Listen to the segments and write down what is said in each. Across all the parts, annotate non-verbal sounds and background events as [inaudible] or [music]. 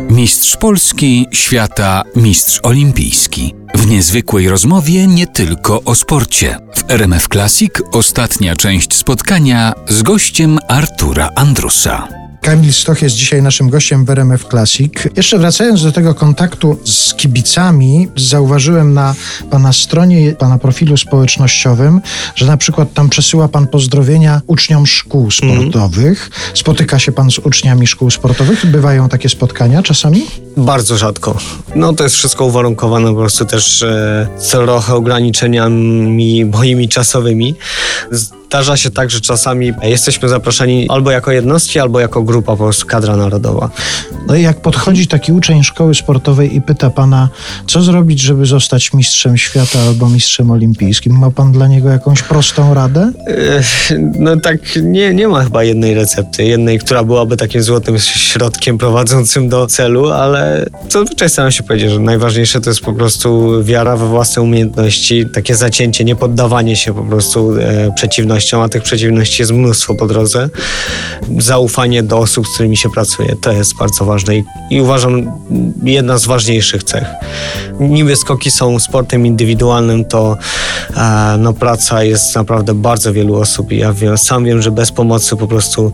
Mistrz Polski, świata, mistrz olimpijski. W niezwykłej rozmowie nie tylko o sporcie. W RMF Classic ostatnia część spotkania z gościem Artura Andrusa. Kamil Stoch jest dzisiaj naszym gościem w RMF Classic. Jeszcze wracając do tego kontaktu z kibicami, zauważyłem na pana stronie, pana profilu społecznościowym, że na przykład tam przesyła pan pozdrowienia uczniom szkół sportowych. Spotyka się pan z uczniami szkół sportowych? Bywają takie spotkania czasami? Bardzo rzadko. No to jest wszystko uwarunkowane po prostu też e, trochę ograniczeniami moimi czasowymi. Zdarza się tak, że czasami jesteśmy zaproszeni albo jako jednostki, albo jako grupa, po prostu kadra narodowa. No i jak podchodzi taki uczeń szkoły sportowej i pyta pana, co zrobić, żeby zostać mistrzem świata albo mistrzem olimpijskim, ma pan dla niego jakąś prostą radę? No tak, nie, nie ma chyba jednej recepty, jednej, która byłaby takim złotym środkiem prowadzącym do celu, ale zazwyczaj staram się powiedzieć, że najważniejsze to jest po prostu wiara we własne umiejętności, takie zacięcie, nie poddawanie się po prostu e, przeciwnościom, a tych przeciwności jest mnóstwo po drodze. Zaufanie do osób, z którymi się pracuje, to jest bardzo ważne i, i uważam jedna z ważniejszych cech. Niby skoki są sportem indywidualnym, to e, no, praca jest naprawdę bardzo wielu osób i ja wiem, sam wiem, że bez pomocy po prostu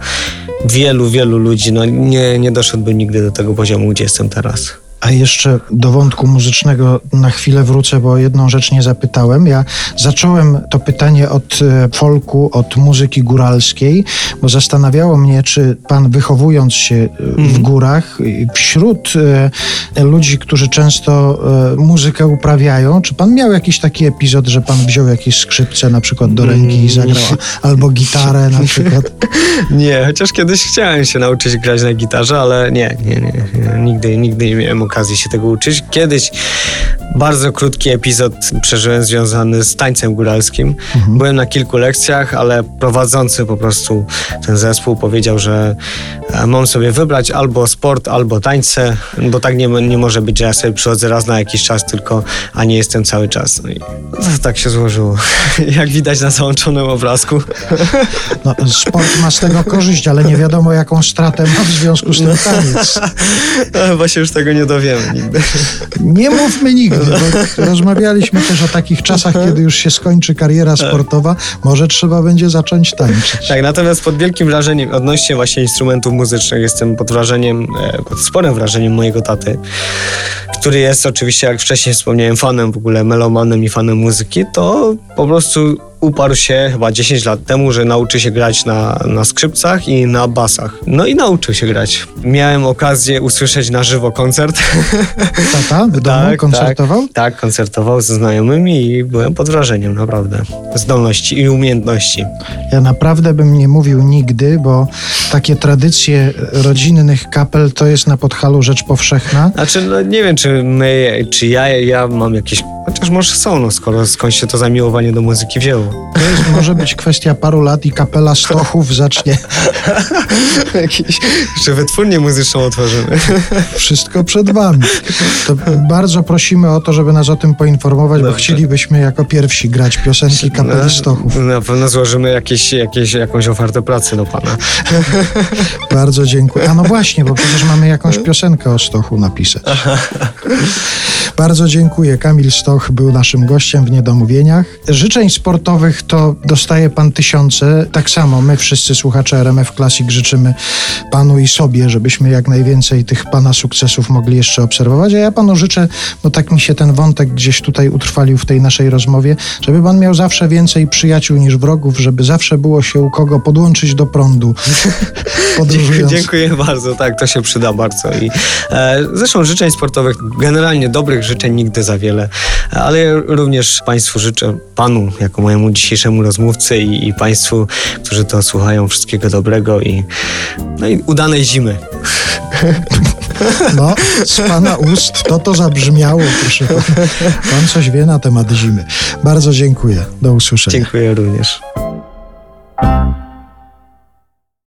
wielu, wielu ludzi no, nie, nie doszedłby nigdy do tego poziomu, gdzie jestem teraz. A jeszcze do wątku muzycznego na chwilę wrócę, bo jedną rzecz nie zapytałem. Ja zacząłem to pytanie od e, folku, od muzyki góralskiej, bo zastanawiało mnie, czy pan wychowując się e, w górach, i wśród e, ludzi, którzy często muzykę uprawiają, czy pan miał jakiś taki epizod, że pan wziął jakieś skrzypce na przykład do ręki i zagrał, [laughs] albo gitarę na przykład? [laughs] Nie, chociaż kiedyś chciałem się nauczyć grać na gitarze, ale nie, nie, nie, nie. Nigdy, nigdy nie miałem okazji się tego uczyć. Kiedyś bardzo krótki epizod przeżyłem związany z tańcem góralskim. Byłem na kilku lekcjach, ale prowadzący po prostu ten zespół powiedział, że e, mam sobie wybrać albo sport, albo tańce, bo tak nie, nie może być, że ja sobie przychodzę raz na jakiś czas tylko, a nie jestem cały czas. No i no, tak się złożyło. [laughs] Jak widać na załączonym obrazku. No, sport ma z tego korzyść, ale nie wiadomo, jaką stratę ma w związku z tym taniec. Chyba się już tego nie dowiemy nigdy. Nie mówmy nigdy, bo rozmawialiśmy też o takich czasach, kiedy już się skończy kariera sportowa, może trzeba będzie zacząć tańczyć. Tak, natomiast pod wielkim wrażeniem odnośnie właśnie instrumentów muzycznych jestem pod wrażeniem, e, pod sporym wrażeniem mojego taty, który jest oczywiście, jak wcześniej wspomniałem, fanem w ogóle, melomanem i fanem muzyki, to po prostu uparł się chyba 10 lat temu, że nauczy się grać na, na skrzypcach i na basach. No i nauczył się grać. Miałem okazję usłyszeć na żywo koncert. Tata w domu koncertował? Tak, tak, koncertował ze znajomymi i byłem pod wrażeniem, naprawdę. Zdolności i umiejętności. Ja naprawdę bym nie mówił nigdy, bo takie tradycje rodzinnych kapel to jest na Podhalu rzecz powszechna. Znaczy, no nie wiem, czy my, czy ja, ja mam jakieś, chociaż może są, no skoro skąd się to zamiłowanie do muzyki wzięło. To jest, może być kwestia paru lat i kapela Stochów zacznie [laughs] Jakieś, jeszcze wytwórnię muzyczną otworzymy. [laughs] wszystko przed wami. To bardzo prosimy o to, żeby nas o tym poinformować, bo Dobrze. chcielibyśmy jako pierwsi grać piosenki kapeli Stochów. Na pewno złożymy jakieś, jakieś, jakąś ofertę pracy do pana. [laughs] Bardzo dziękuję. A no właśnie, bo przecież mamy jakąś piosenkę o Stochu napisać. Bardzo dziękuję. Kamil Stoch był naszym gościem w Niedomówieniach. Życzeń sportowych to dostaje pan tysiące. Tak samo my wszyscy słuchacze RMF Classic życzymy panu i sobie, żebyśmy jak najwięcej tych pana sukcesów mogli jeszcze obserwować. A ja panu życzę, bo tak mi się ten wątek gdzieś tutaj utrwalił w tej naszej rozmowie, żeby pan miał zawsze więcej przyjaciół niż wrogów, żeby zawsze było się u kogo podłączyć do prądu. [laughs] Podróżując. Dziękuję bardzo, tak, to się przyda bardzo. I, e, zresztą życzeń sportowych, generalnie dobrych życzeń nigdy za wiele, ale ja również Państwu życzę, Panu jako mojemu dzisiejszemu rozmówcy i, i Państwu, którzy to słuchają, wszystkiego dobrego i, no i udanej zimy. No, z pana ust to to zabrzmiało, proszę. Pan coś wie na temat zimy. Bardzo dziękuję. Do usłyszenia. Dziękuję również.